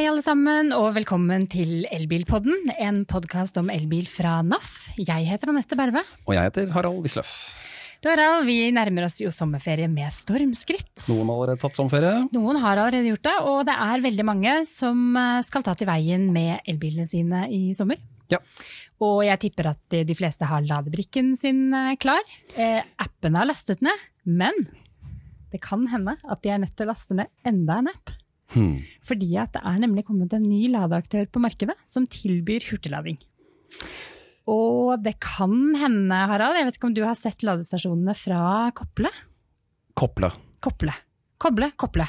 Hei alle sammen, og velkommen til Elbilpodden, en podkast om elbil fra NAF. Jeg heter Anette Berve. Og jeg heter Harald Wisløff. Du Harald, vi nærmer oss jo sommerferie med stormskritt. Noen har allerede tatt sommerferie. Noen har allerede gjort det, og det er veldig mange som eh, skal ta til veien med elbilene sine i sommer. Ja. Og jeg tipper at de fleste har ladebrikken sin eh, klar. Eh, appene har lastet ned, men det kan hende at de er nødt til å laste ned enda en app. Hmm. Fordi at det er nemlig kommet en ny ladeaktør på markedet som tilbyr hurtiglading. Og det kan hende, Harald, jeg vet ikke om du har sett ladestasjonene fra Kople? Kople. Kople. Koble, Kople.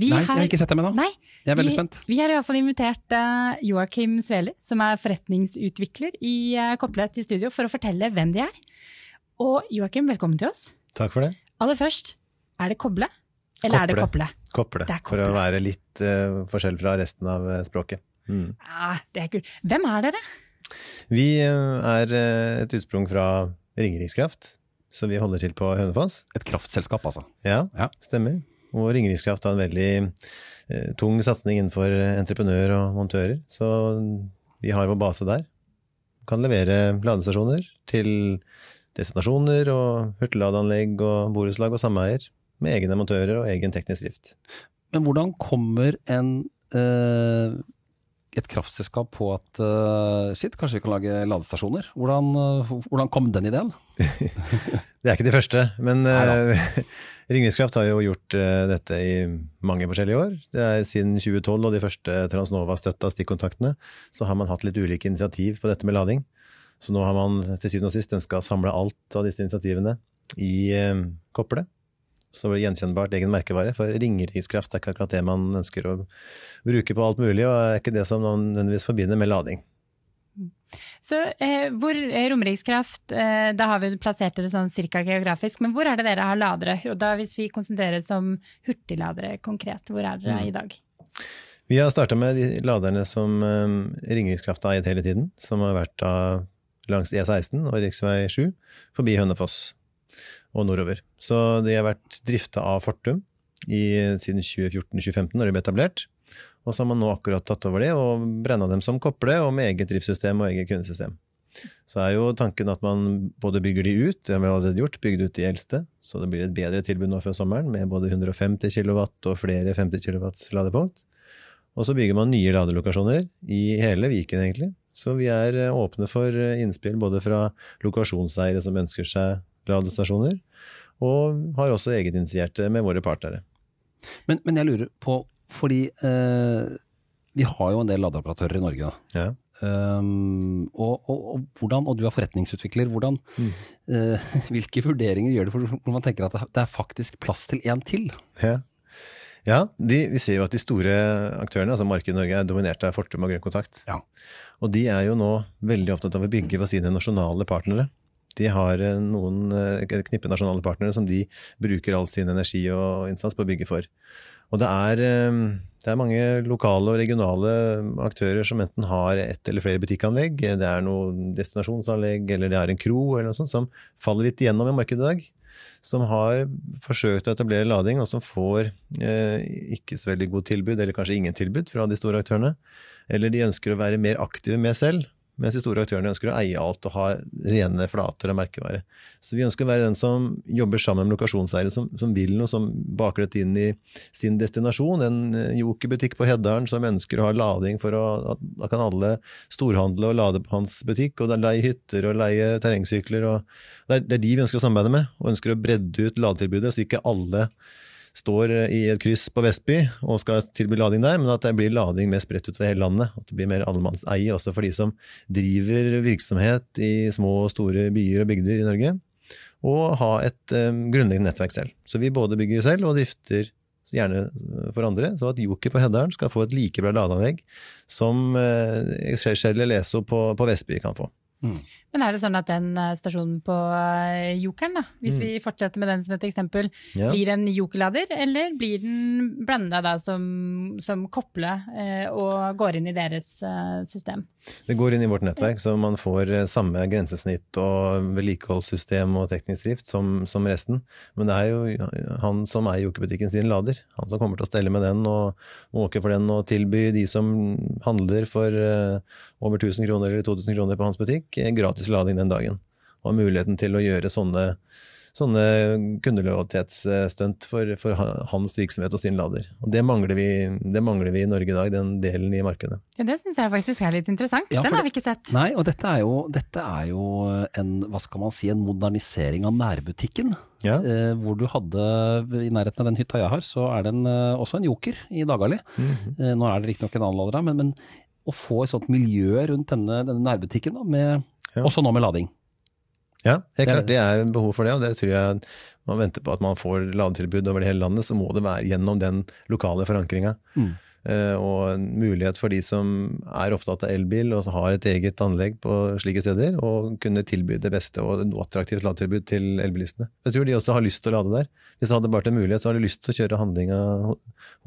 Vi Nei, jeg har ikke sett dem ennå. Jeg er veldig vi, spent. Vi har iallfall invitert uh, Joakim Sveli, som er forretningsutvikler i uh, Kople, til studio for å fortelle hvem de er. Og Joakim, velkommen til oss. Takk for det. Aller først, er det Koble? Eller er det Kople? Er For å være litt uh, forskjell fra resten av eh, språket. Mm. Ah, det er kult. Hvem er dere? Vi eh, er et utsprung fra Ringerikskraft, så vi holder til på Hønefoss. Et kraftselskap, altså. Ja, Ja. stemmer. Og Ringerikskraft har en veldig eh, tung satsing innenfor entreprenør og montører, så vi har vår base der. Kan levere ladestasjoner til destinasjoner og hurtigladeanlegg og borettslag og sameier med egne montører og egen teknisk drift. Men hvordan kommer en eh, et kraftselskap på at eh, shit, kanskje vi kan lage ladestasjoner? Hvordan, eh, hvordan kom den ideen? Det er ikke de første, men eh, Ringerikskraft har jo gjort eh, dette i mange forskjellige år. Det er Siden 2012 og de første Transnova-støtta stikkontaktene, så har man hatt litt ulike initiativ på dette med lading. Så nå har man til syvende og sist ønska å samle alt av disse initiativene i eh, Kople. Så blir det gjenkjennbart egen merkevare, for Ringerikskraft er ikke akkurat det man ønsker å bruke på alt mulig, og er ikke det som man nødvendigvis forbinder med lading. Så eh, hvor eh, Romerikskraft, eh, da har vi plassert dere sånn cirka geografisk, men hvor er det dere har ladere? Og da hvis vi konsentrerer oss om hurtigladere konkret, hvor er dere i dag? Vi har starta med de laderne som eh, Ringerikskraft har eid hele tiden, som har vært da langs E16 og rv. 7 forbi Hønefoss og nordover. Så de har vært drifta av Fortum i, siden 2014-2015, når de ble etablert. Og så har man nå akkurat tatt over det og brenna dem som kople, og med eget driftssystem og eget kundesystem. Så er jo tanken at man både bygger de ut, det har vi allerede gjort, bygd ut de eldste, så det blir et bedre tilbud nå før sommeren, med både 150 kW og flere 50 kW ladepunkt. Og så bygger man nye ladelokasjoner i hele Viken, egentlig. Så vi er eh, åpne for eh, innspill både fra lokasjonseiere som ønsker seg ladestasjoner, og har også egeninitierte med våre partnere. Men, men jeg lurer på, fordi eh, vi har jo en del ladeoperatører i Norge. da. Ja. Um, og, og, og, hvordan, og du er forretningsutvikler. Hvordan, eh, hvilke vurderinger gjør du for hvor man tenker at det- er faktisk plass til en til? Ja, ja de, vi ser jo at de store aktørene, altså markedet i Norge, er dominert av Fortum og Grønn Kontakt. Ja. Og de er jo nå veldig opptatt av å bygge for sine nasjonale partnere. De har eh, noen eh, knippe nasjonale partnere som de bruker all sin energi og innsats på å bygge for. Og det er, eh, det er mange lokale og regionale aktører som enten har ett eller flere butikkanlegg, det er noe destinasjonsanlegg eller det er en kro eller noe sånt som faller litt igjennom i markedet i dag. Som har forsøkt å etablere lading, og som får eh, ikke så veldig god tilbud, eller kanskje ingen tilbud fra de store aktørene. Eller de ønsker å være mer aktive med selv, mens de store aktørene ønsker å eie alt og ha rene flater og merkevare. Så vi ønsker å være den som jobber sammen med lokasjonseiere som, som vil noe, som baker dette inn i sin destinasjon. En jokerbutikk på Heddalen som ønsker å ha lading for å Da kan alle storhandle og lade på hans butikk, og leie hytter og leie terrengsykler. og det er, det er de vi ønsker å samarbeide med, og ønsker å bredde ut ladetilbudet, så ikke alle står i et kryss på Vestby og skal tilby lading der, men at det blir lading mer spredt utover hele landet. At det blir mer allemannseie også for de som driver virksomhet i små og store byer og bygder i Norge. Og ha et um, grunnleggende nettverk selv. Så vi både bygger selv og drifter gjerne for andre, så at Joker på Heddalen skal få et like bra ladeanlegg som uh, Shell eller Leso på, på Vestby kan få. Men er det sånn at den eh, stasjonen på eh, Jokeren, da, hvis vi fortsetter med den som et eksempel, Ja. blir en jokerlader, eller blir den blanda da som, som koble eh, og går inn i deres eh, system? Det går inn i vårt nettverk, så man får eh, samme grensesnitt og vedlikeholdssystem og teknisk drift som, som resten. Men det er jo han som eier jokerbutikken sin lader. Han som kommer til å stelle med den og måke for den og tilby de som handler for eh, over 1000 kroner eller 2000 kroner på hans butikk, eh, gratis lading den dagen. Og har muligheten til å gjøre sånne, sånne kundelojalitetsstunt for, for hans virksomhet og sin lader. Og det mangler, vi, det mangler vi i Norge i dag, den delen i markedet. Ja, Det syns jeg faktisk er litt interessant. Ja, den har vi ikke sett. Nei, og dette er, jo, dette er jo en, hva skal man si, en modernisering av nærbutikken. Ja, Eh, hvor du hadde, i nærheten av den hytta jeg har, så er det en, eh, også en joker i Dagali. Eh, nå er det riktignok en annen lader der, men, men å få et sånt miljø rundt denne, denne nærbutikken, da, med, Ja. også nå med lading. ja helt Det er- klart det er behov for det, og det tror jeg man venter på at man får ladetilbud over det hele landet, så må det være gjennom den lokale forankringa. Mm. Eh, og en mulighet for de som er opptatt av elbil og har et eget anlegg på slike steder, å kunne tilby det beste og et attraktivt ladetilbud til elbilistene. Jeg tror de også har lyst til å lade der. Hvis de hadde vært en mulighet, så har de lyst til å kjøre handlinga,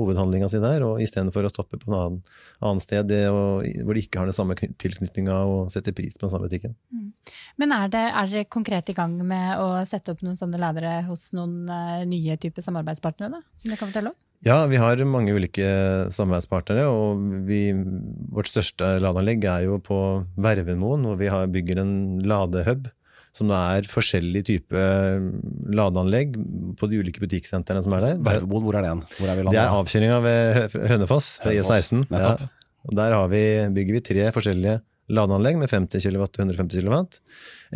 hovedhandlinga si der, og istedenfor å stoppe på en annen, annen sted det, og, hvor de ikke har den samme tilknytninga og setter pris på den samme butikken. Men er, er dere konkret i gang med å sette opp noen sånne ladere hos noen eh, nye typer samarbeidspartnere, da, som dere kan fortelle om? Ja, vi har mange ulike samarbeidspartnere, og vi, vårt største ladeanlegg er jo på Vervenmoen, hvor vi har, bygger en ladehub. Som det er forskjellig type ladeanlegg på de ulike butikksentrene som er der. Verveboen, hvor er den? Hvor er vi Det er avkjøringa ved Hønefoss, ved E16. Ja. Og Der har vi, bygger vi tre forskjellige ladeanlegg med 50 kW og 150 kW.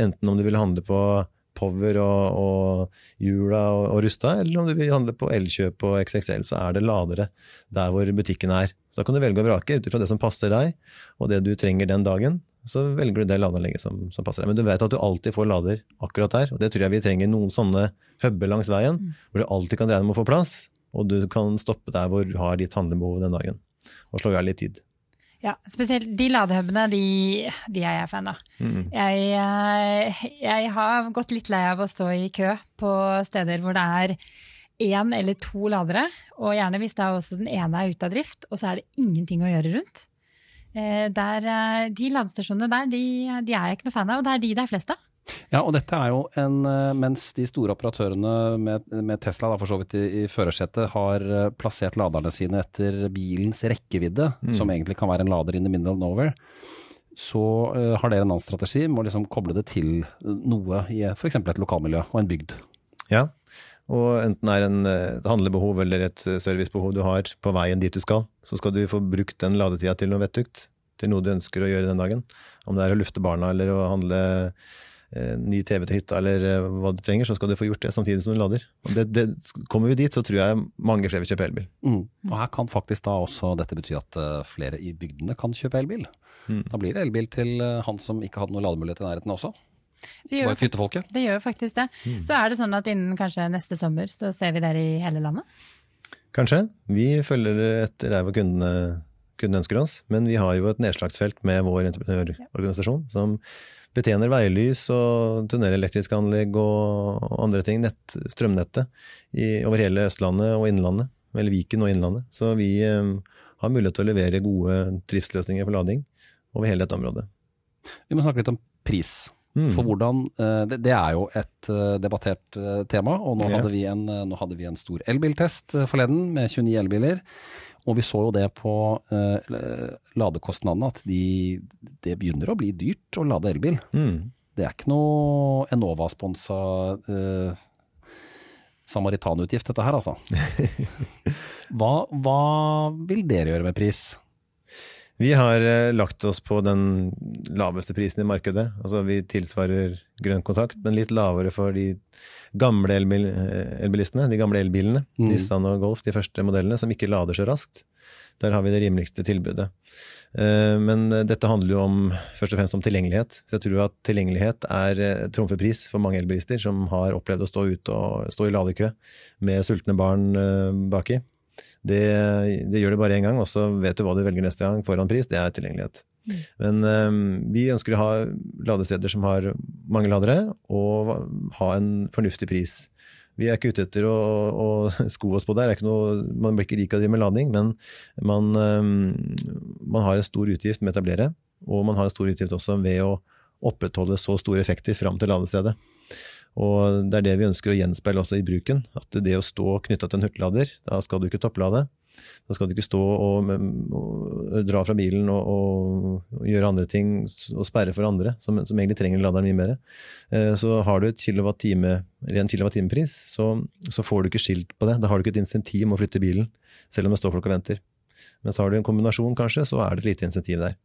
Enten om du vil handle på Power og, og Jula og, og Rusta, eller om du vil handle på Elkjøp og XXL, så er det ladere der hvor butikken er. Så da kan du velge å vrake ut ifra det som passer deg, og det du trenger den dagen. Så velger du det ladeanlegget som, som passer deg. Men du vet at du alltid får lader akkurat der, og det tror jeg vi trenger noen sånne hubber langs veien, hvor du alltid kan regne med å få plass, og du kan stoppe der hvor du har ditt handlebehov den dagen, og slå i hjel litt tid. Ja, spesielt de ladehubene, de, de er jeg fan av. Mm. Jeg, eh, jeg har gått litt lei av å stå i kø på steder hvor det er én eller to ladere, og gjerne hvis da også den ene er ute av drift, og så er det ingenting å gjøre rundt. Eh, Der, eh, de ladestasjonene der, de, de er jeg ikke noe fan av, og det er de det er flest av. Ja, og dette er jo en eh, Mens de store operatørene med, med Tesla da for så vidt i, i førersetet har eh, plassert laderne sine etter bilens rekkevidde, som egentlig kan være en lader in the middle of nowhere, så uh, har dere en annen strategi med å liksom koble det til noe i f.eks. et lokalmiljø og en bygd. Ja, og enten er en, et handlebehov eller et eh, servicebehov du har på veien dit du skal, så skal du få brukt den ladetida til noe vettugt, til noe du ønsker å gjøre den dagen. Om det er å lufte barna eller å handle ny TV til hytta eller eh, hva du trenger, så skal du få gjort det samtidig som du lader. Og det, det, kommer vi dit, så tror jeg mange flere vil kjøpe elbil. Mm. Og her kan faktisk da også dette bety at eh, flere i bygdene kan kjøpe elbil. Da blir det elbil til eh, han som ikke hadde noen lademulighet i nærheten også. Det gjør, bare det gjør faktisk det. Så er det sånn at innen kanskje neste sommer så ser vi dere i hele landet? Kanskje. Vi følger etter der hvor kundene, kundene ønsker oss, men vi har jo et nedslagsfelt med vår entreprenørorganisasjon som betjener veilys og tunnelelektriske anlegg og andre ting, nett, strømnettet, i, over hele Østlandet og Innlandet, eller Viken og Innlandet. Så vi um, har mulighet til å levere gode driftsløsninger for lading over hele dette området. Vi må snakke litt om pris. Mm. For hvordan, eh, det, det er jo et eh, debattert eh, tema, og nå hadde, vi en, nå hadde vi en stor elbiltest forleden med 29 elbiler. Og vi så jo det på eh, ladekostnadene, at de, det begynner å bli dyrt å lade elbil. Mm. Det er ikke noe Enova-sponsa eh, samaritanutgift, dette her altså. Hva, hva vil dere gjøre med pris? Vi har eh, lagt oss på den laveste prisen i markedet. Altså Vi tilsvarer grønn kontakt, men litt lavere for de gamle elbil, eh, elbilistene, de gamle elbilene. Mm. Nissan og Golf, de første modellene, som ikke lader så raskt. Der har vi det rimeligste tilbudet. Eh, Men dette handler jo om, først og fremst om tilgjengelighet. Så jeg tror at tilgjengelighet er trumfepris for mange elbilister som har opplevd å stå ute og stå i ladekø med sultne barn baki. Det, det gjør det bare én gang, og så vet du hva du velger neste gang foran pris. Det er tilgjengelighet. Men um, vi ønsker å ha ladesteder som har mange ladere, og ha en fornuftig pris. Vi er ikke ute etter å, å sko oss på det. det noe, man blir ikke rik av å drive med lading, men man, um, man, har en stor utgift med å etablere. Og man har en stor utgift også ved å opprettholde så store effekter fram til ladestedet. Og det er det vi ønsker å gjenspeile også i bruken. At det å stå knytta til en hurtiglader, da skal du ikke topplade. Da skal du ikke stå og, og dra fra bilen og, og, og, gjøre andre ting og sperre for andre, som, som egentlig trenger laderen mye mer. Eh, så har du et kilowattime, ren kilowattimepris, så, så får du ikke skilt på det. Da har du ikke et insentiv med å flytte bilen, selv om det står folk og venter. Men så har du en kombinasjon, kanskje, så er det lite insentiv der.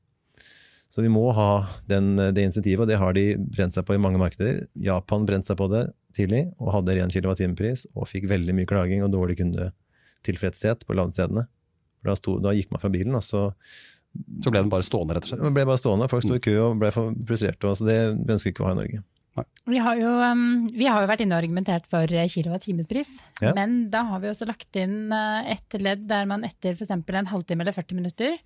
Så vi må ha den, det insentivet, og det har de brent seg på i mange markeder. Japan brente seg på det tidlig og hadde ren kilowattimepris og fikk veldig mye klaging og dårlig kundetilfredshet på landstedene. Da, stod, da, gikk man fra bilen, og så Så ble den bare stående, rett og slett? Den ble bare stående. Folk sto i kø og ble frustrerte. Så det ønsker vi ikke å ha i Norge. Vi har, jo, um, vi har, jo, vært inne og argumentert for kilowatt-timespris, ja. men da har vi også lagt inn uh, et ledd der man etter f.eks. en halvtime eller 40 minutter,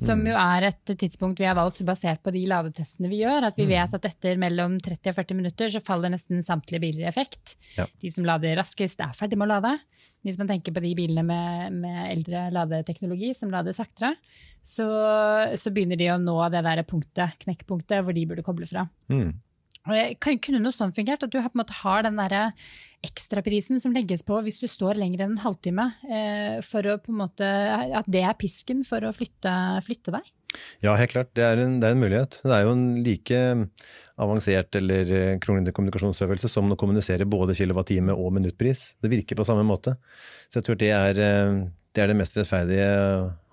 som mm. jo er et tidspunkt vi har valgt basert på de ladetestene vi gjør, at vi mm. vet at etter mellom 30 og 40 minutter så faller nesten samtlige biler i effekt. Ja. De som lader raskest, er ferdig med å lade. Hvis man tenker på de bilene med, med eldre ladeteknologi som lader saktere, så, så, begynner de å nå det der punktet, knekkpunktet hvor de burde koble fra. Mm. Kunne noe sånn fungert? At du på en måte har den der ekstraprisen som legges på hvis du står lenger enn en halvtime, eh, for å på en måte, at det er pisken for å flytte, flytte deg? Ja, helt klart. Det er, en, det er, en, mulighet. Det er jo en like avansert eller eh, kronglete kommunikasjonsøvelse som å kommunisere både kilowattime og minuttpris. Det virker på samme måte. Så jeg tror det er eh, det, er det mest rettferdige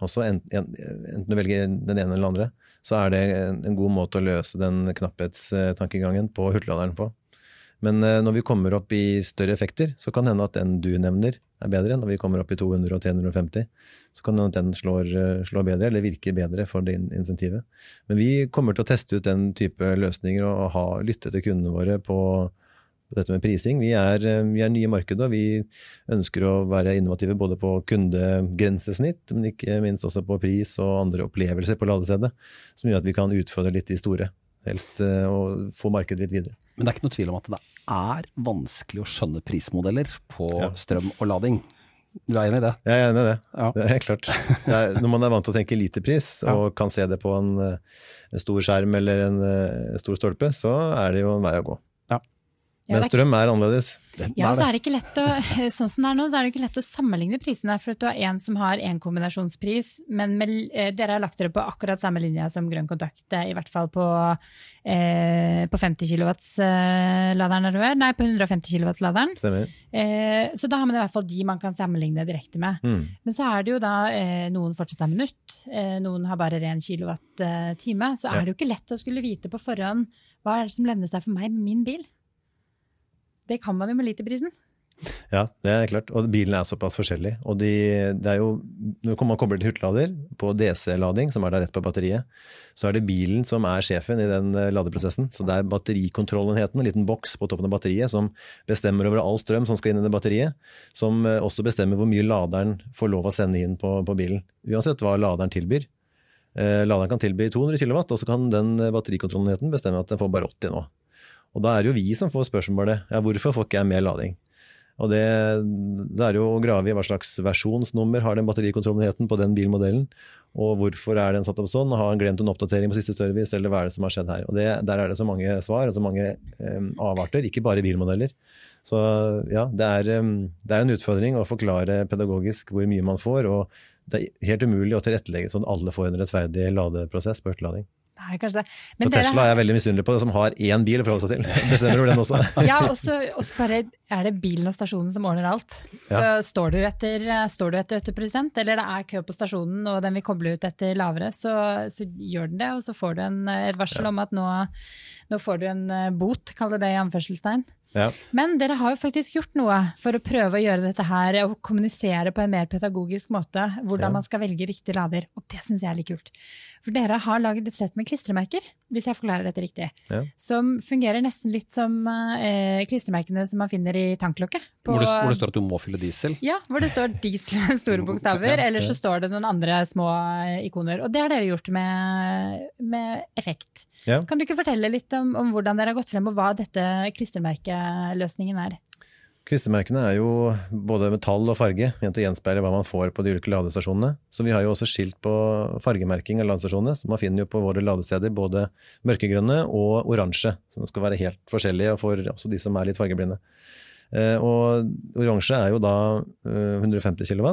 også, enten du velger den ene eller den andre så er det en god måte å løse den knapphetstankegangen på hurtigladeren på. Men eh, når vi kommer opp i større effekter, så kan det hende at den du nevner, er bedre. Når vi kommer opp i 200 og 350, så kan det hende at den slår, eh, slår bedre, eller virker bedre for det insentivet. Men vi kommer til å teste ut den type løsninger og ha, lytte til kundene våre på dette med prising. Vi er, eh, vi er nye i markedet, og vi ønsker å være innovative både på kundegrensesnitt, men ikke minst også på pris og andre opplevelser på ladestedet, som gjør at vi kan utfordre litt de store. Helst eh, og få markedet litt videre. Men det er ikke noe tvil om at det er vanskelig å skjønne prismodeller på ja. strøm og lading. Du er enig i det? Jeg er enig i det. Ja. Det er helt klart. Er, når man er vant til å tenke literpris, og kan se det på en, eh, en stor skjerm eller en, en stor stolpe, så er det jo en vei å gå. Men strøm er annerledes. Ja, og så er det ikke lett å, sånn som det er nå, så er det ikke lett å sammenligne prisene. For at du har en som har én kombinasjonspris, men med, eh, dere har lagt dere på akkurat samme linje som Grønn kontakt, i hvert fall på, eh, på 50 kW-laderen, Nei, på 150 kW-laderen. Stemmer. Eh, så da har man i hvert fall de man kan sammenligne direkte med. Mm. Men så er det jo da eh, noen fortsatt har minutt, eh, noen har bare ren kilowatt-time. Så er det jo ikke lett å skulle vite på forhånd hva er det som lønner seg for meg med min bil. Det kan man jo med literprisen. Ja, det er klart. Og bilene er såpass forskjellige. Og de, det er jo, når man kobler til hurtiglader på DC-lading, som er der rett på batteriet, så er det bilen som er sjefen i den eh, ladeprosessen. Så det er batterikontrollenheten, en liten boks på toppen av batteriet, som bestemmer over all strøm som skal inn i det batteriet. Som eh, også bestemmer hvor mye laderen får lov å sende inn på, på bilen. Uansett hva laderen tilbyr. Eh, laderen kan tilby 200 kW, og så kan den batterikontrollenheten bestemme at den får bare 80 nå. Og da er det jo vi som får spørsmålet ja, hvorfor får ikke jeg mer lading? Og det, det er jo å grave i hva slags versjonsnummer har den batterikontrollenheten på den bilmodellen. Og hvorfor er den satt opp sånn? Har han glemt en oppdatering på siste service, eller hva er det som har skjedd her? Og det, Der er det så mange svar og så mange um, avarter, ikke bare bilmodeller. Så ja, det er, um, det er, en utfordring å forklare pedagogisk hvor mye man får. Og det er helt umulig å tilrettelegge sånn alle får en rettferdig ladeprosess på hurtiglading. Nei, kanskje det. Men så Tesla er jeg veldig misunnelig på, som har én bil å forholde seg til. Bestemmer over den også. ja, og så bare er det bilen og stasjonen som ordner alt. Så ja. står, du etter, står du etter 80 eller det er kø på stasjonen og den vil koble ut etter lavere, så, så gjør den det. Og så får du en, et varsel ja. om at nå, nå, får du en eh, bot, kall det det i anførselstegn. Ja. Men dere har jo faktisk gjort noe for å prøve å gjøre dette her og kommunisere på en mer pedagogisk måte hvordan Ja. man skal velge riktig lader. Og det syns jeg er litt kult. For dere har laget et sett med klistremerker, hvis jeg forklarer dette riktig. Ja. Som fungerer nesten litt som eh, klistremerkene som man finner i tanklokket. på- Hvor det, hvor det står at du må fylle diesel. Ja, hvor det står diesel med store bokstaver, eller så står det noen andre små eh, ikoner. Og det har dere gjort med, med effekt. Ja. Kan du ikke fortelle litt om, om hvordan dere har gått frem, og hva dette klistremerkeløsningen er? Klistremerkene er jo både metall og farge, ment å gjenspeile hva man får på de ulike ladestasjonene. Så vi har jo også skilt på fargemerking av ladestasjonene, så man finner jo på våre ladesteder både mørkegrønne og oransje, som skal være helt forskjellige for også de som er litt fargeblinde. Eh, Og oransje er jo da eh, 150 kW,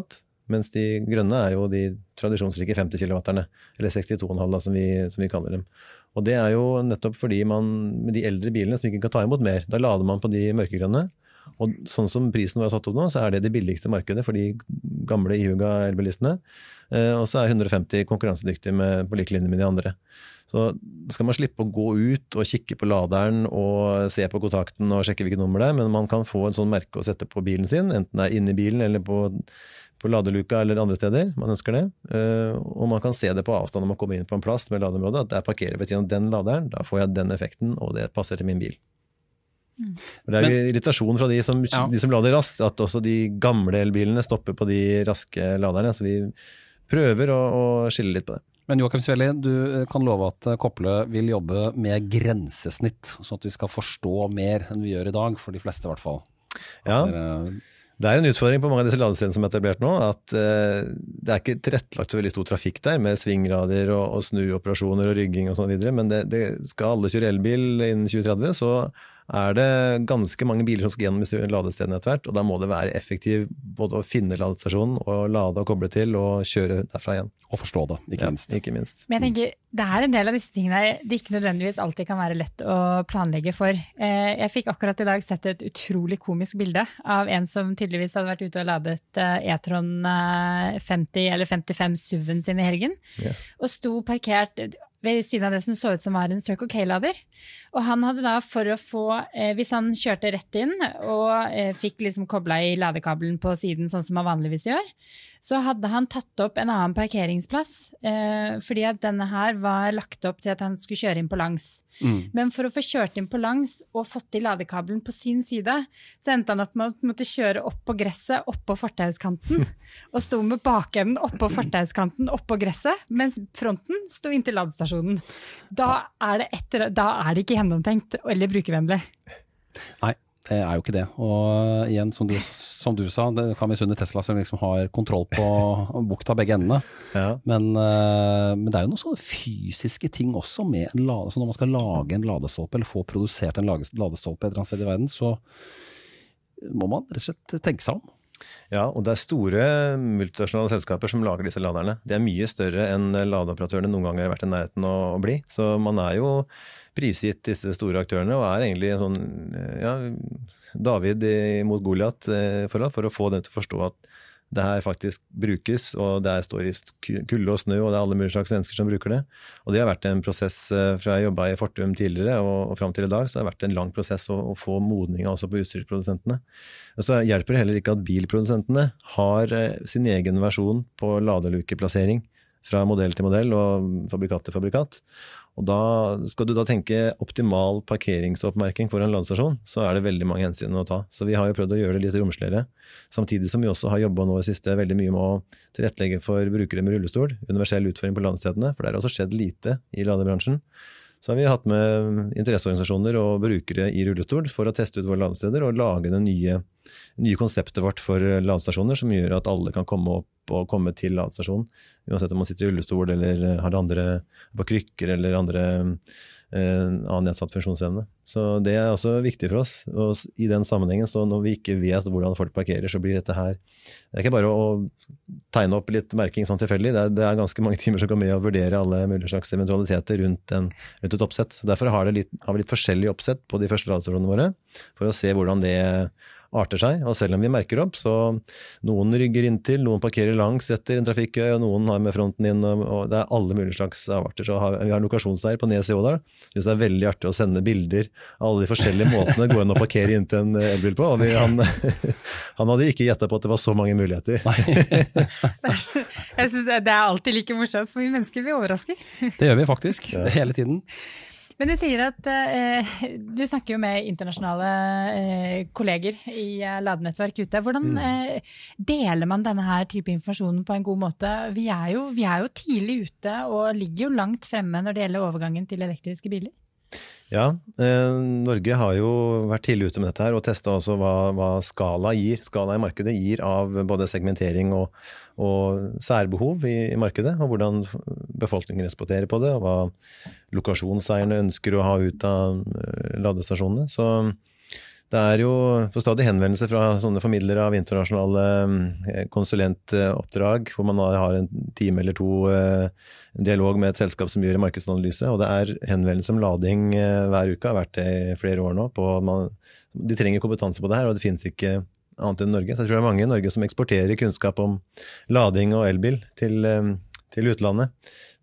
mens de grønne er jo de tradisjonsrike 50 kW-erne, eller 62,5 da, som som vi kaller dem. Og det er jo nettopp fordi man med de eldre bilene som ikke kan ta imot mer, da lader man på de mørkegrønne. Og sånn som prisen er satt opp nå, så er det det billigste markedet for de gamle ihuga elbilistene. Eh, og så er 150 konkurransedyktige med, på lik linje med de andre. Så skal man slippe å gå ut og kikke på laderen og se på kontakten og sjekke hvilket nummer det er, men man kan få en sånn merke å sette på bilen sin, enten det er inni bilen eller på, på ladeluka eller andre steder man ønsker det. Eh, og man kan se det på avstand når man kommer inn på en plass med ladeområde, at der parkerer ved siden av den laderen, da får jeg den effekten, og det passer til min bil. Og Det er jo irritasjon fra de som, Ja. de som lader raskt, at også de gamle elbilene stopper på de raske laderne. Så vi prøver å, å skille litt på det. Men Joakim Svelli, du eh, kan love at eh, Kople vil jobbe med grensesnitt, sånn at vi skal forstå mer enn vi gjør i dag, for de fleste i hvert fall. Ja, Det er jo en utfordring på mange av disse ladestedene som er etablert nå, at eh, det er ikke tilrettelagt så veldig stor trafikk der, med svingradier og, og snuoperasjoner og rygging og sånn videre, men det, det skal alle kjøre elbil innen 2030, så er det ganske mange biler som skal gjennom disse ladestedene etter hvert, og da må det være effektivt både å finne ladestasjonen og lade og koble til og kjøre derfra igjen. Og forstå det, ikke Ja, minst. ikke minst. Men jeg tenker, det er en del av disse tingene det ikke nødvendigvis alltid kan være lett å planlegge for. Eh, Jeg fikk akkurat i dag sett et utrolig komisk bilde av en som tydeligvis hadde vært ute og ladet eh, E-tron eh, 50 eller 55 SUV-en sin i helgen, Ja. og sto parkert ved siden av det som så ut som var en Circle K-lader. Og han hadde da for å få, eh, hvis han kjørte rett inn og eh, fikk liksom kobla i ladekabelen på siden sånn som man vanligvis gjør, så hadde han tatt opp en annen parkeringsplass, eh, fordi at denne her var lagt opp til at han skulle kjøre inn på langs. Mm. Men for å få kjørt inn på langs og fått i ladekabelen på sin side, så endte han opp med å måtte kjøre opp på gresset, oppå fortauskanten, og sto med bakenden oppå fortauskanten, oppå gresset, mens fronten sto inntil ladestasjonen. Da er det, etter, da er det ikke gjennomtenkt eller brukervennlig. Nei, det er jo ikke det. Og igjen, som du, som du sa, det kan misunne Tesla som liksom har kontroll på bukta begge endene. Ja. Men, eh, men det er jo noen sånne fysiske ting også med en lade, så når man skal lage en ladestolpe, eller få produsert en ladestolpe et eller annet sted i verden, så må man rett og slett tenke seg om. Ja, og det er store multinasjonale selskaper som lager disse laderne. De er mye større enn ladeoperatørene noen ganger har vært i nærheten å, bli. Så man er jo prisgitt disse store aktørene, og er egentlig en sånn ja, David mot Goliat eh, for å få dem til å forstå at det her faktisk brukes, og det står i ku- kulde og snø, og det er alle mulige slags mennesker som bruker det. Og det har vært en prosess eh, fra jeg jobba i Fortum tidligere og, og fram til i dag, så det har vært en lang prosess å, å få modninga også på utstyrsprodusentene. Og så hjelper det heller ikke at bilprodusentene har eh, sin egen versjon på ladelukeplassering fra modell til modell og fabrikat til fabrikat. Og da skal du da tenke optimal parkeringsoppmerking for en ladestasjon, så er det veldig mange hensyn å ta. Så vi har jo prøvd å gjøre det litt romsligere. Samtidig som vi også har jobba nå i siste veldig mye med å tilrettelegge for brukere med rullestol. Universell utføring på landstedene, for det har også skjedd lite i ladebransjen. Så har vi hatt med interesseorganisasjoner og brukere i rullestol for å teste ut våre ladesteder og lage den nye, nye konseptet vårt for ladestasjoner, som gjør at alle kan komme opp og komme til ladestasjonen. Uansett om man sitter i rullestol eller har det andre på krykker eller andre eh, annen nedsatt funksjonsevne. Så det er også viktig for oss. Og i den sammenhengen, så når vi ikke vet hvordan folk parkerer, så blir dette her Det er ikke bare å tegne opp litt merking sånn tilfeldig. Det det er ganske mange timer som går med å vurdere alle mulige slags eventualiteter rundt, en, rundt et oppsett. Derfor har, litt, har vi litt forskjellig oppsett på de første ladestasjonene våre, for å se hvordan det arter seg. Og selv om vi merker opp, så noen rygger inntil, noen parkerer langs etter en trafikkøy, og noen har med fronten inn, og det er alle mulige slags avarter. Så vi har en lokasjonseier på Nes i Ådal. Syns det er veldig artig å sende bilder av alle de forskjellige måtene det går an å parkere inntil en elbil på. og vi, han, han, hadde ikke gjetta på at det var så mange muligheter. Jeg synes det, det er alltid like morsomt, for vi mennesker vi overrasker. Det gjør vi faktisk, ja. hele tiden. Men du sier at eh, du snakker jo med internasjonale eh, kolleger i eh, ladenettverk ute. Hvordan mm. Eh, deler man denne her type informasjonen på en god måte? Vi er, jo, vi er, jo, tidlig ute og ligger jo langt fremme når det gjelder overgangen til elektriske biler. Ja, eh, Norge har jo vært tidlig ute med dette her og testa også hva, hva, skala gir. Skala i markedet gir av både segmentering og, og særbehov i, i, markedet. Og hvordan befolkningen responderer på det, og hva lokasjonseierne ønsker å ha ut av eh, ladestasjonene. Så det er jo på stadig henvendelser fra sånne formidlere av internasjonale eh, konsulentoppdrag, hvor man har en time eller to eh, dialog med et selskap som gjør markedsanalyse. Og det er henvendelser om lading eh, hver uke, har vært det i flere år nå. Man, de trenger kompetanse på det her, og det finnes ikke annet enn Norge. Så jeg tror det er mange i Norge som eksporterer kunnskap om lading og elbil til, til utlandet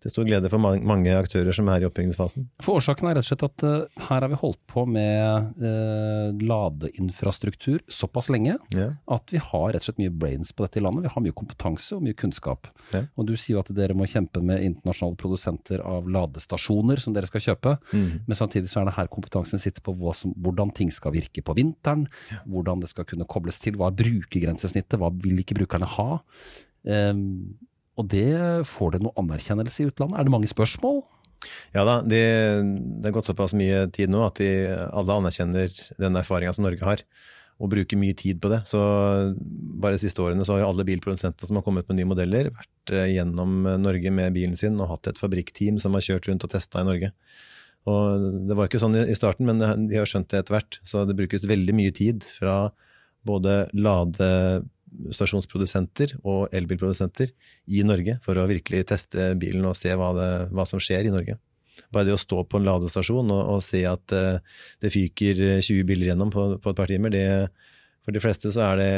til stor glede for mange aktører som er i oppbyggingsfasen. For Årsaken er rett og slett at uh, her har vi holdt på med uh, ladeinfrastruktur såpass lenge ja. at vi har rett og slett mye brains på dette i landet. Vi har mye kompetanse og mye kunnskap. Ja. Og Du sier jo at dere må kjempe med internasjonale produsenter av ladestasjoner som dere skal kjøpe, mm. men samtidig så er det her kompetansen sitter på som, hvordan ting skal virke på vinteren, ja. hvordan det skal kunne kobles til, hva er brukergrensesnittet, hva vil ikke brukerne ha? Um, og det får det noe anerkjennelse i utlandet? Er det mange spørsmål? Ja da, det, de har gått såpass mye tid nå at de, alle anerkjenner den erfaringa som Norge har, og bruker mye tid på det. Så bare de siste årene så har jo alle bilprodusentene som har kommet med nye modeller, vært eh, gjennom Norge med bilen sin og hatt et fabrikkteam som har kjørt rundt og testa i Norge. Og Det var ikke sånn i starten, men de har skjønt det etter hvert. Så det brukes veldig mye tid fra både lade stasjonsprodusenter og elbilprodusenter i Norge for å virkelig teste bilen og se hva, det, hva som skjer i Norge. Bare det å stå på en ladestasjon og, og se at uh, det fyker 20 biler gjennom på, på, et par timer, det, for de fleste så er det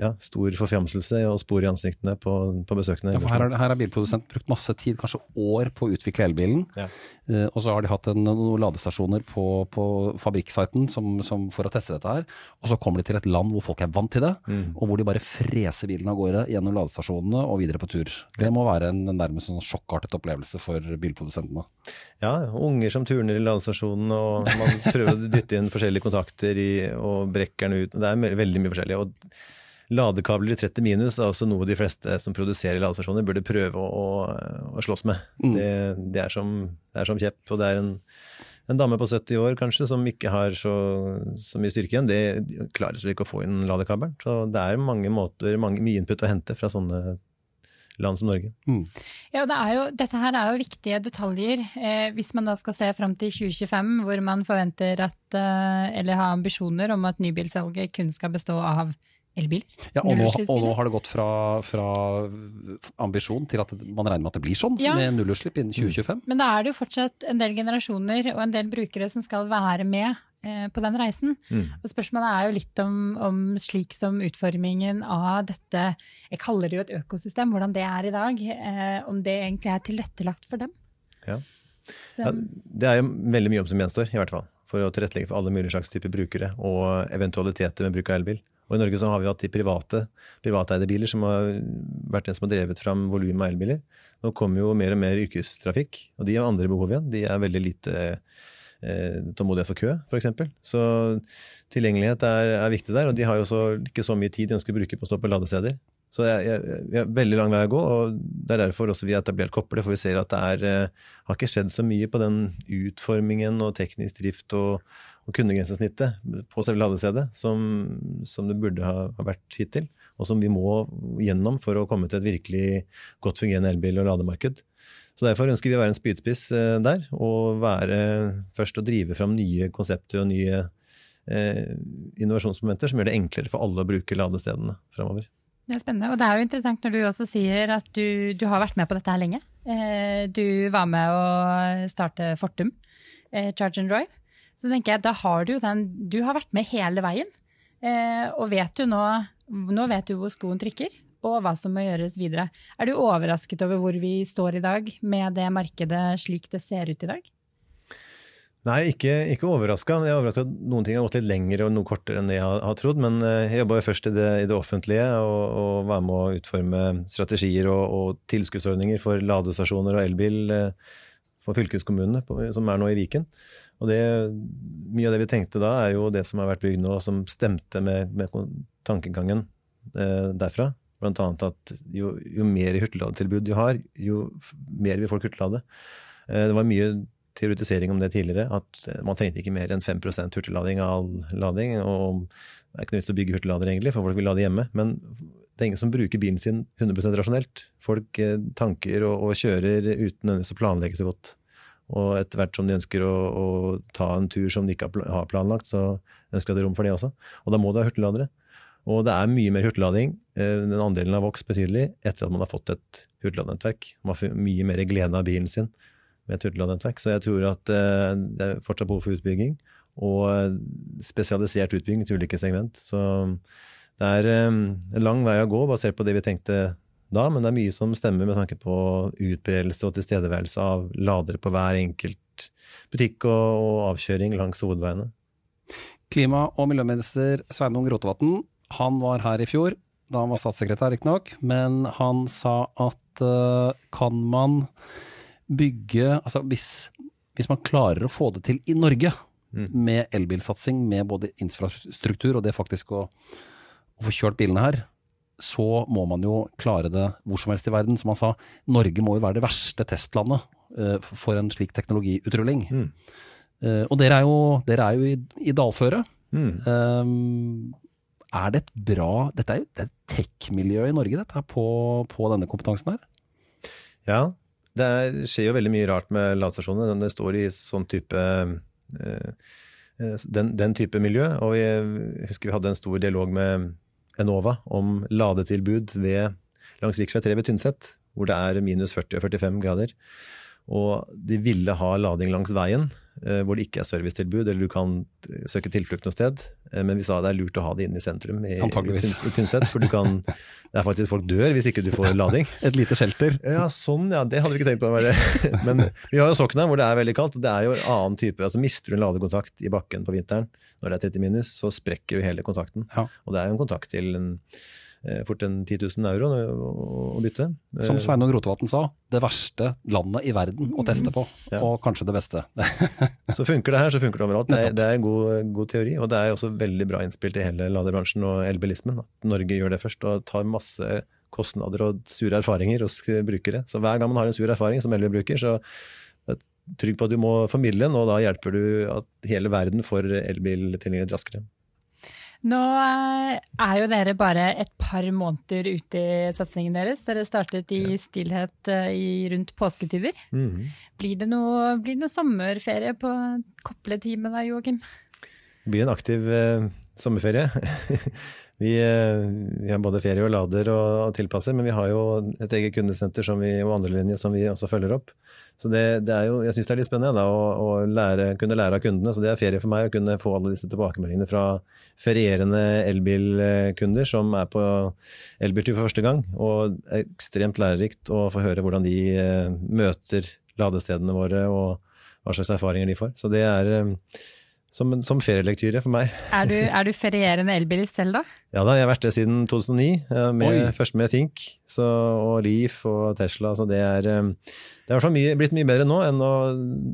ja, stor forfjamselse og spor i ansiktene på, på besøkende. Ja, her, her har bilprodusenten brukt masse tid, kanskje år, på å utvikle elbilen. Ja. Uh, og så har de hatt en, noen ladestasjoner på, på fabrikksiten som, som for å teste dette her. Og så kommer de til et land hvor folk er vant til det, mm. og hvor de bare freser bilen av gårde gjennom ladestasjonene og videre på tur. Det må være en, en nærmest sånn sjokkartet opplevelse for bilprodusentene. Ja, unger som turner i ladestasjonen, og man prøver å dytte inn forskjellige kontakter i, og brekker den ut. Det er er veldig mye forskjellig. og Ladekabler i 30 minus er også noe de fleste som produserer ladestasjoner, burde prøve å, å, å slåss med. Mm. Det, det, er som, det, er som, kjepp. Og det er en, en, dame på 70 år kanskje som ikke har så, så mye styrke igjen. Det klarer seg ikke å få inn ladekabelen. Så det er mange måter, mange, mye input å hente fra sånne land som Norge. Mm. Ja, og det jo, Dette her er jo viktige detaljer. Eh, hvis man da skal se fram til 2025, hvor man forventer at, eh, eller har ambisjoner om at nybilsalget kun skal bestå av elbiler. Ja, og nå, og nå, har det gått fra, fra, ambisjon til at man regner med at det blir sånn, ja. med nullutslipp innen 2025. Men da er det jo fortsatt en del generasjoner og en del brukere som skal være med Eh, på den reisen. Mm. Og spørsmålet er jo litt om, om, slik som utformingen av dette Jeg kaller det jo et økosystem, hvordan det er i dag. Eh, om det egentlig er tilrettelagt for dem. Ja. ja. Det er jo veldig mye jobb som gjenstår, i hvert fall. For å tilrettelegge for alle mulige slags typer brukere og eventualiteter med bruk av elbil. Og I Norge så har vi hatt de private, privateide biler som har vært den som har drevet fram volum av elbiler. Nå kommer jo mer og mer yrkestrafikk, og de har andre behov igjen. De er veldig lite eh, tålmodighet for kø, f.eks. Så tilgjengelighet er, er, viktig der. Og de har jo så, ikke så mye tid de ønsker å bruke på å stå på ladesteder. Så vi har veldig lang vei å gå, og det er derfor også vi har etablert Kopple. For vi ser at det er, eh, har ikke skjedd så mye på den utformingen og teknisk drift og, og kundegrensesnittet på selve ladestedet som, som, det burde ha vært hittil. Og som vi må gjennom for å komme til et virkelig godt fungerende elbil- og lademarked. Så Derfor ønsker vi å være en spydspiss eh, der, og være først å drive fram nye konsepter og nye eh, innovasjonsmomenter som gjør det enklere for alle å bruke ladestedene framover. Det er spennende. Og det er jo interessant når du også sier at du, du har vært med på dette her lenge. Eh, du var med å starte Fortum, eh, Charge and Drive. Så tenker jeg, da har du jo den Du har vært med hele veien. eh, og vet jo nå, nå vet du hvor skoen trykker, og hva som må gjøres videre. Er du overrasket over hvor vi står i dag, med det markedet slik det ser ut i dag? Nei, ikke, ikke overraska. Jeg er overraska at noen ting har gått litt lengre og noe kortere enn jeg har, har trodd. Men eh, jeg jobba jo først i det, i det offentlige og, og, var med å utforme strategier og, og tilskuddsordninger for ladestasjoner og elbil eh, for fylkeskommunene, som er nå i Viken. Og det, Mye av det vi tenkte da, er jo det som har vært bygd nå, som stemte med, med tankegangen eh, derfra. Blant annet at jo, jo mer hurtigladetilbud du har, jo mer vil folk hurtiglade. Eh, det var mye teoretisering om det tidligere, at man trengte ikke mer enn 5% hurtiglading av all lading. og Det er ikke vits å bygge hurtiglader, egentlig, for folk vil lade hjemme. Men det er ingen som bruker bilen sin 100% rasjonelt. Folk eh, tanker og, og kjører uten å planlegge så godt. Og etter hvert som de ønsker å, å, ta en tur som de ikke har planlagt, så ønsker de rom for det også. Og da må du ha hurtigladere. Og det er mye mer hurtiglading. Eh, den andelen har vokst betydelig etter at man har fått et hurtigladenettverk. Man får mye mer glede av bilen sin med et hurtigladenettverk. Så jeg tror at eh, det er fortsatt behov for utbygging, og spesialisert utbygging til ulike segment. Så det er en lang vei å gå basert på det vi tenkte da, men det er mye som stemmer med tanke på utbredelse og tilstedeværelse av ladere på hver enkelt butikk og, avkjøring langs hovedveiene. Klima- og miljøminister Sveinung Rotevatn han var her i fjor, da han var statssekretær riktignok, men han sa at kan man bygge Altså hvis, hvis, man klarer å få det til i Norge, mm. med elbilsatsing, med både infrastruktur og det faktisk å, å få kjørt bilene her, så må man jo klare det hvor som helst i verden. Som han sa, Norge må jo være det verste testlandet uh, for en slik teknologiutrulling. Mm. Uh, og dere er jo, dere er jo i, i dalføre. Mm. Um, er det et bra Dette er jo et tech-miljø i Norge, dette, på, på, denne kompetansen her? Ja, det er, skjer jo veldig mye rart med ladestasjonene. Det står i sånn type uh, den, den, type miljø. Og jeg husker vi hadde en stor dialog med Enova om ladetilbud ved, langs rv. 3 ved Tynset, hvor det er minus 40 og 45 grader. Og de ville ha lading langs veien, eh, hvor det ikke er servicetilbud, eller du kan eh, søke tilflukt noe sted. Eh, men vi sa det er lurt å ha det inne i sentrum i, i Tynset, for kan, det er faktisk folk dør hvis ikke du får lading. Et lite shelter. Ja, sånn, ja. Det hadde vi ikke tenkt på. Men vi har jo Sokna, hvor det er veldig kaldt. og det er jo en annen type, altså Mister du en ladekontakt i bakken på vinteren, når det er 30 minus, så sprekker jo hele kontakten. Ja. Og det er jo en kontakt til en, eh, fort en 10 000 euro å bytte. Som Sveinung Rotevatn sa, det verste landet i verden å teste på. Ja. Og kanskje det beste. så funker det her, så funker det overalt. Det er, det er en god, god, teori. Og det er også veldig bra innspill til hele ladebransjen og elbilismen. At Norge gjør det først og tar masse kostnader og sure erfaringer hos brukere. Så hver gang man har en sur erfaring som elbilbruker, så trygg på at du må formidle den, og da hjelper du at hele verden får elbil tilgjengelig raskere. Nå eh, er jo dere bare et par måneder ute i satsingen deres. Dere startet i stillhet eh, i rundt påsketider. Mm -hmm. blir, det noe, blir, det noe, sommerferie på kopletid med deg, Joakim? Det blir en aktiv eh, sommerferie. vi, eh, vi, har både ferie og lader og, og tilpasser, men vi har jo et eget kundesenter vi, og andre linjer som vi også følger opp. Så det, det er jo, jeg syns det er litt spennende da, å, å lære, kunne lære av kundene. Så det er ferie for meg å kunne få alle disse tilbakemeldingene fra ferierende elbilkunder som er på elbiltur for første gang. Og er ekstremt lærerikt å få høre hvordan de eh, møter ladestedene våre, og hva slags erfaringer de får. Så det er eh, som, som ferielektyre for meg. Er du, er du ferierende elbilist selv, da? Ja da, jeg har vært det siden 2009. Med, først med Think så, og Leaf og Tesla. Så det er eh, det er i hvert fall blitt mye bedre nå enn å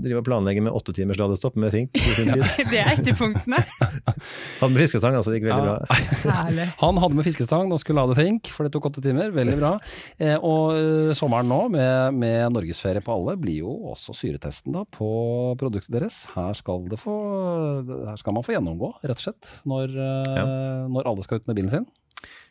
drive og planlegge med åtte timers ladestopp med Think. det er ytterpunktene. hadde med fiskestang, altså. Det gikk veldig ja. bra. Han hadde med fiskestang og skulle lade Think, for det tok åtte timer. Veldig bra. Eh, og uh, sommeren nå, med, med norgesferie på alle, blir jo også syretesten da, på produktet deres. Her skal, få, her skal, man få gjennomgå, rett og slett, når, uh, ja. når alle skal ut med bilen sin.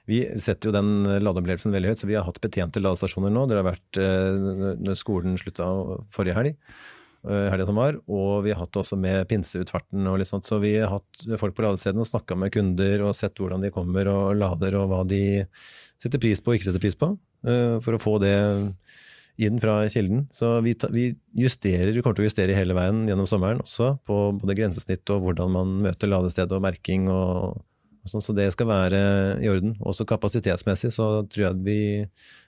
Vi setter jo den ladeopplevelsen veldig høyt, så vi har hatt betjente ladestasjoner nå. Det har vært eh, når skolen slutta forrige helg, eh, helga som var, og vi har hatt det også med pinseutfarten og litt sånt. Så vi har hatt folk på ladestedene og snakka med kunder og sett hvordan de kommer og lader, og hva de setter pris på og ikke setter pris på, eh, for å få det inn fra kilden. Så vi, vi, justerer, vi kommer til å justere hele veien gjennom sommeren også, på både grensesnitt og hvordan man møter ladested og merking og Sånn, så det skal være i orden. Også kapasitetsmessig så tror jeg at vi,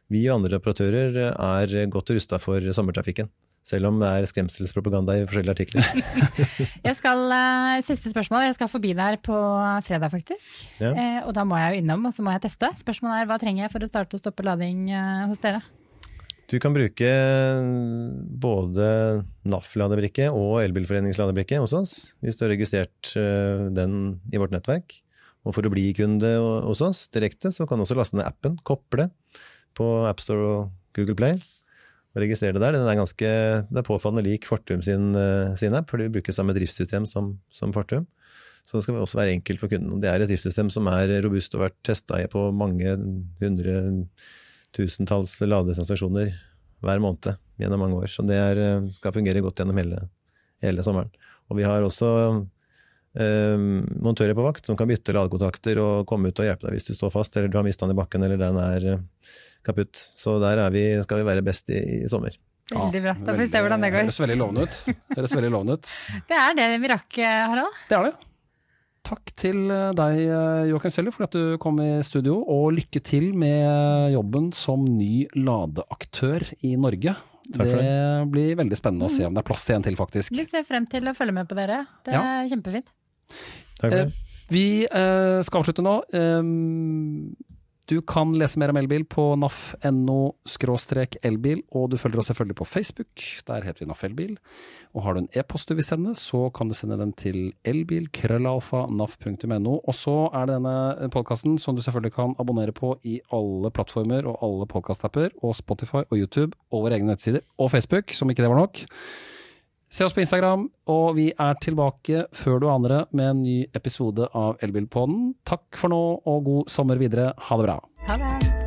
vi og andre operatører er godt rusta for sommertrafikken. Selv om det er skremselspropaganda i forskjellige artikler. jeg skal, uh, Siste spørsmål. Jeg skal forbi der på fredag, faktisk. Ja. Eh, og da må jeg jo innom, og så må jeg teste. Spørsmålet er hva trenger jeg for å starte og stoppe lading eh, hos dere? Du kan bruke både NAF-ladebrikke og Elbilforeningens ladebrikke hos oss, hvis du har registrert den i vårt nettverk. Og for å bli kunde hos oss direkte, så kan du også laste ned appen, koble på AppStore og Google Play og registrere det der. Den er ganske, det er påfallende lik Fortum sin, eh, sin app, for de bruker samme driftssystem som, som, Fortum. Så det skal også være enkelt for kunden. Det er et driftssystem som er robust og har vært testa på mange hundre tusentalls ladesensasjoner hver måned gjennom mange år. Så det er, eh, skal fungere godt gjennom hele, hele sommeren. Og vi har også eh, montører på vakt som kan bytte ladekontakter og komme ut og hjelpe deg hvis du står fast, eller du har mista den i bakken, eller den er kaputt. Så der vi, skal vi være best i, i sommer. Veldig bra. Da får vi se hvordan det går. Høres veldig lovende ut. Høres veldig lovende ut. Det er det vi rakk, Harald. Det er det. Takk til deg, Joakim Seller, for at du kom i studio, og lykke til med jobben som ny ladeaktør i Norge. Det. det. blir veldig spennende å se om det er plass til en til, faktisk. Vi ser frem til å følge med på dere. Det er ja. kjempefint. Takk for det. Eh, vi eh, skal avslutte nå. Du kan lese mer om elbil på naf.no elbil, og du følger oss selvfølgelig på Facebook. Der heter vi NAF Elbil. Og har du en e-post du vil sende, så kan du sende den til elbil.krøllalfa.naf.no. Og så er det denne podkasten som du selvfølgelig kan abonnere på i alle plattformer og alle podkastapper, og Spotify og YouTube og våre egne nettsider, og Facebook, som ikke det var nok. Se oss på Instagram, og vi er tilbake før du aner det med en ny episode av Elbilpodden. Takk for nå, og god sommer videre. Ha det bra. Ha det.